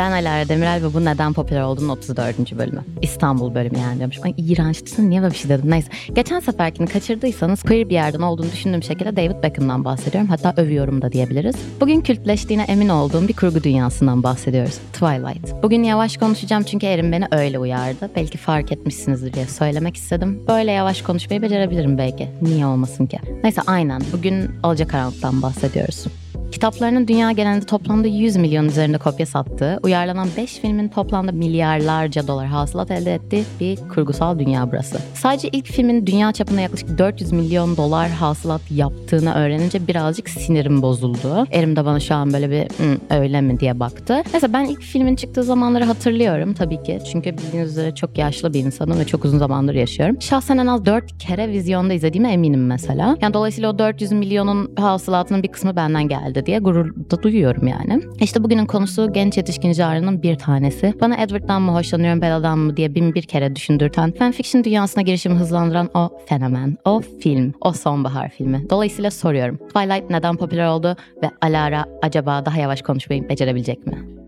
Ben Alara Demirel ve bu neden popüler olduğunun 34. bölümü. İstanbul bölümü yani diyormuşum. Ay iğrençti. Niye böyle bir şey dedim? Neyse. Geçen seferkini kaçırdıysanız queer bir yerden olduğunu düşündüğüm şekilde David Beckham'dan bahsediyorum. Hatta övüyorum da diyebiliriz. Bugün kültleştiğine emin olduğum bir kurgu dünyasından bahsediyoruz. Twilight. Bugün yavaş konuşacağım çünkü Erin beni öyle uyardı. Belki fark etmişsinizdir diye söylemek istedim. Böyle yavaş konuşmayı becerebilirim belki. Niye olmasın ki? Neyse aynen. Bugün Alacakaranlık'tan bahsediyoruz. Kitaplarının dünya genelinde toplamda 100 milyon üzerinde kopya sattığı, uyarlanan 5 filmin toplamda milyarlarca dolar hasılat elde ettiği bir kurgusal dünya burası. Sadece ilk filmin dünya çapında yaklaşık 400 milyon dolar hasılat yaptığını öğrenince birazcık sinirim bozuldu. Erim de bana şu an böyle bir öyle mi diye baktı. Mesela ben ilk filmin çıktığı zamanları hatırlıyorum tabii ki. Çünkü bildiğiniz üzere çok yaşlı bir insanım ve çok uzun zamandır yaşıyorum. Şahsen en az 4 kere vizyonda izlediğime eminim mesela. Yani dolayısıyla o 400 milyonun hasılatının bir kısmı benden geldi diye gurur da duyuyorum yani. İşte bugünün konusu genç yetişkin jarının bir tanesi. Bana Edward'dan mı hoşlanıyorum Bella'dan mı diye bin bir kere düşündürten fanfiction dünyasına girişimi hızlandıran o fenomen, o film, o sonbahar filmi. Dolayısıyla soruyorum. Twilight neden popüler oldu ve Alara acaba daha yavaş konuşmayı becerebilecek mi?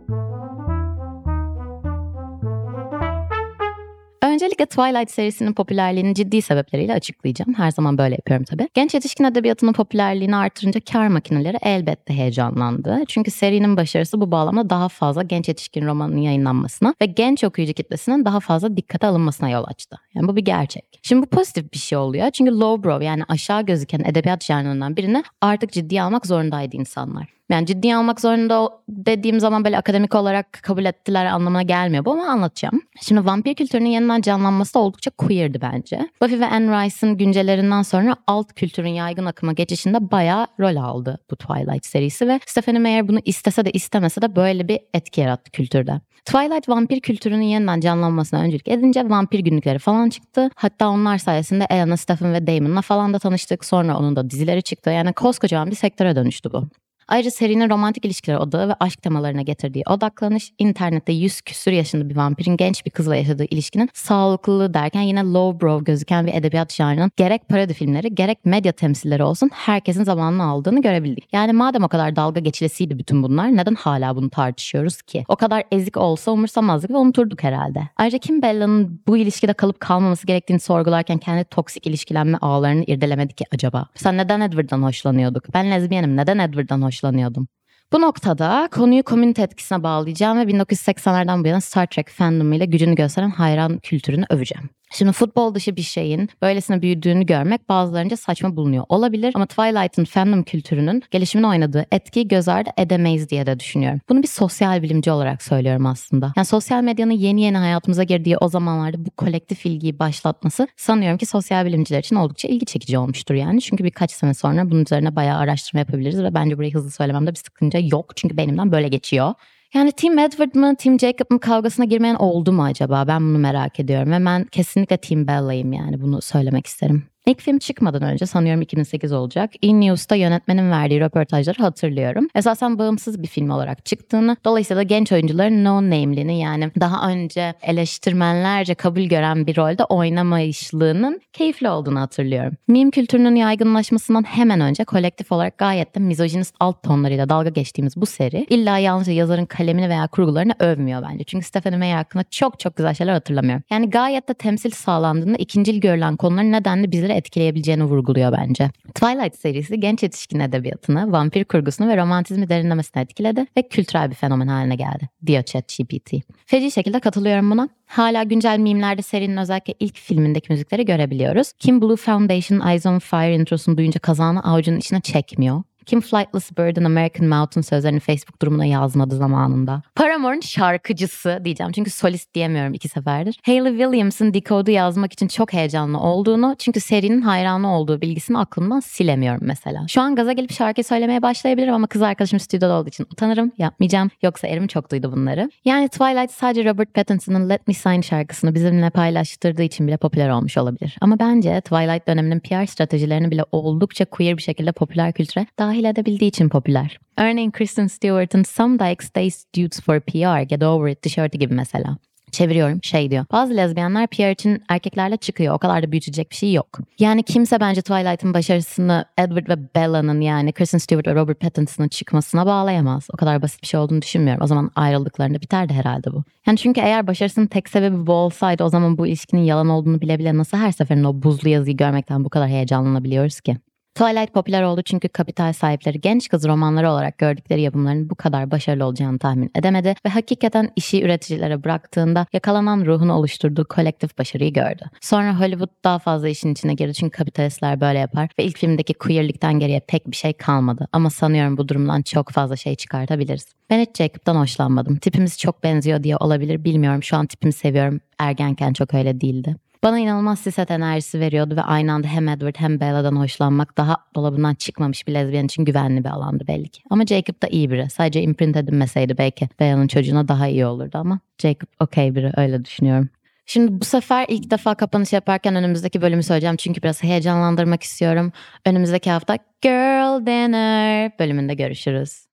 Öncelikle Twilight serisinin popülerliğini ciddi sebepleriyle açıklayacağım. Her zaman böyle yapıyorum tabii. Genç yetişkin edebiyatının popülerliğini artırınca kar makineleri elbette heyecanlandı. Çünkü serinin başarısı bu bağlamda daha fazla genç yetişkin romanının yayınlanmasına ve genç okuyucu kitlesinin daha fazla dikkate alınmasına yol açtı. Yani bu bir gerçek. Şimdi bu pozitif bir şey oluyor. Çünkü lowbrow yani aşağı gözüken edebiyat janrından birini artık ciddiye almak zorundaydı insanlar. Yani ciddi almak zorunda dediğim zaman böyle akademik olarak kabul ettiler anlamına gelmiyor bu ama anlatacağım. Şimdi vampir kültürünün yeniden canlanması da oldukça queerdi bence. Buffy ve Anne Rice'ın güncellerinden sonra alt kültürün yaygın akıma geçişinde bayağı rol aldı bu Twilight serisi ve Stephanie Meyer bunu istese de istemese de böyle bir etki yarattı kültürde. Twilight vampir kültürünün yeniden canlanmasına öncülük edince vampir günlükleri falan çıktı. Hatta onlar sayesinde Elena, Stephen ve Damon'la falan da tanıştık. Sonra onun da dizileri çıktı. Yani koskocaman bir sektöre dönüştü bu. Ayrıca serinin romantik ilişkiler odağı ve aşk temalarına getirdiği odaklanış, internette yüz küsür yaşında bir vampirin genç bir kızla yaşadığı ilişkinin sağlıklılığı derken yine lowbrow gözüken bir edebiyat janrının gerek parodi filmleri gerek medya temsilleri olsun herkesin zamanını aldığını görebildik. Yani madem o kadar dalga geçilesiydi bütün bunlar neden hala bunu tartışıyoruz ki? O kadar ezik olsa umursamazdık ve unuturduk herhalde. Ayrıca Kim Bella'nın bu ilişkide kalıp kalmaması gerektiğini sorgularken kendi toksik ilişkilenme ağlarını irdelemedi ki acaba? Sen neden Edward'dan hoşlanıyorduk? Ben lezbiyenim neden Edward'dan hoşlanıyorduk? Hoşlanıyordum. Bu noktada konuyu komünite etkisine bağlayacağım ve 1980'lerden bu yana Star Trek fandomu ile gücünü gösteren hayran kültürünü öveceğim. Şimdi futbol dışı bir şeyin böylesine büyüdüğünü görmek bazılarınca saçma bulunuyor olabilir ama Twilight'ın fandom kültürünün gelişimine oynadığı etkiyi göz ardı edemeyiz diye de düşünüyorum. Bunu bir sosyal bilimci olarak söylüyorum aslında. Yani sosyal medyanın yeni yeni hayatımıza girdiği o zamanlarda bu kolektif ilgiyi başlatması sanıyorum ki sosyal bilimciler için oldukça ilgi çekici olmuştur yani. Çünkü birkaç sene sonra bunun üzerine bayağı araştırma yapabiliriz ve bence burayı hızlı söylememde bir sıkıntı yok. Çünkü benimden böyle geçiyor. Yani Tim Edward mı Tim Jacob mı kavgasına girmeyen oldu mu acaba? Ben bunu merak ediyorum ve ben kesinlikle Tim Bella'yım yani bunu söylemek isterim. İlk film çıkmadan önce sanıyorum 2008 olacak. E-News'ta yönetmenin verdiği röportajları hatırlıyorum. Esasen bağımsız bir film olarak çıktığını, dolayısıyla genç oyuncuların no name'lini yani daha önce eleştirmenlerce kabul gören bir rolde oynamayışlığının keyifli olduğunu hatırlıyorum. Meme kültürünün yaygınlaşmasından hemen önce kolektif olarak gayet de mizojinist alt tonlarıyla dalga geçtiğimiz bu seri illa yalnızca yazarın kalemini veya kurgularını övmüyor bence. Çünkü Stephanie Meyer hakkında çok çok güzel şeyler hatırlamıyorum. Yani gayet de temsil sağlandığında ikincil görülen konuların nedenli bizleri insanları etkileyebileceğini vurguluyor bence. Twilight serisi genç yetişkin edebiyatını, vampir kurgusunu ve romantizmi derinlemesine etkiledi ve kültürel bir fenomen haline geldi, diyor ChatGPT. Feci şekilde katılıyorum buna. Hala güncel mimlerde serinin özellikle ilk filmindeki müzikleri görebiliyoruz. Kim Blue Foundation Eyes on Fire introsunu duyunca kazağını avucunun içine çekmiyor. Kim Flightless Bird'ın American Mountain sözlerini Facebook durumuna yazmadı zamanında. Paramore'un şarkıcısı diyeceğim çünkü solist diyemiyorum iki seferdir. Hayley Williams'ın Decode'u yazmak için çok heyecanlı olduğunu çünkü serinin hayranı olduğu bilgisini aklımdan silemiyorum mesela. Şu an gaza gelip şarkı söylemeye başlayabilirim ama kız arkadaşım stüdyoda olduğu için utanırım yapmayacağım. Yoksa Erim çok duydu bunları. Yani Twilight sadece Robert Pattinson'ın Let Me Sign şarkısını bizimle paylaştırdığı için bile popüler olmuş olabilir. Ama bence Twilight döneminin PR stratejilerini bile oldukça queer bir şekilde popüler kültüre daha dahil edebildiği için popüler. Örneğin Kristen Stewart'ın Some Dykes Stay Dudes for PR, Get Over It tişörtü gibi mesela. Çeviriyorum şey diyor. Bazı lezbiyenler PR için erkeklerle çıkıyor. O kadar da büyütecek bir şey yok. Yani kimse bence Twilight'ın başarısını Edward ve Bella'nın yani Kristen Stewart ve Robert Pattinson'ın çıkmasına bağlayamaz. O kadar basit bir şey olduğunu düşünmüyorum. O zaman ayrıldıklarında biterdi herhalde bu. Yani çünkü eğer başarısının tek sebebi bu olsaydı o zaman bu ilişkinin yalan olduğunu bile bile nasıl her seferinde o buzlu yazıyı görmekten bu kadar heyecanlanabiliyoruz ki? Twilight popüler oldu çünkü kapital sahipleri genç kız romanları olarak gördükleri yapımların bu kadar başarılı olacağını tahmin edemedi ve hakikaten işi üreticilere bıraktığında yakalanan ruhunu oluşturduğu kolektif başarıyı gördü. Sonra Hollywood daha fazla işin içine girdi çünkü kapitalistler böyle yapar ve ilk filmdeki queerlikten geriye pek bir şey kalmadı ama sanıyorum bu durumdan çok fazla şey çıkartabiliriz. Ben hiç Jacob'dan hoşlanmadım. Tipimiz çok benziyor diye olabilir bilmiyorum. Şu an tipimi seviyorum. Ergenken çok öyle değildi. Bana inanılmaz siset enerjisi veriyordu ve aynı anda hem Edward hem Bella'dan hoşlanmak daha dolabından çıkmamış bir lezbiyen için güvenli bir alandı belli ki. Ama Jacob da iyi biri. Sadece imprint edilmeseydi belki Bella'nın çocuğuna daha iyi olurdu ama Jacob okey biri öyle düşünüyorum. Şimdi bu sefer ilk defa kapanış yaparken önümüzdeki bölümü söyleyeceğim çünkü biraz heyecanlandırmak istiyorum. Önümüzdeki hafta Girl Dinner bölümünde görüşürüz.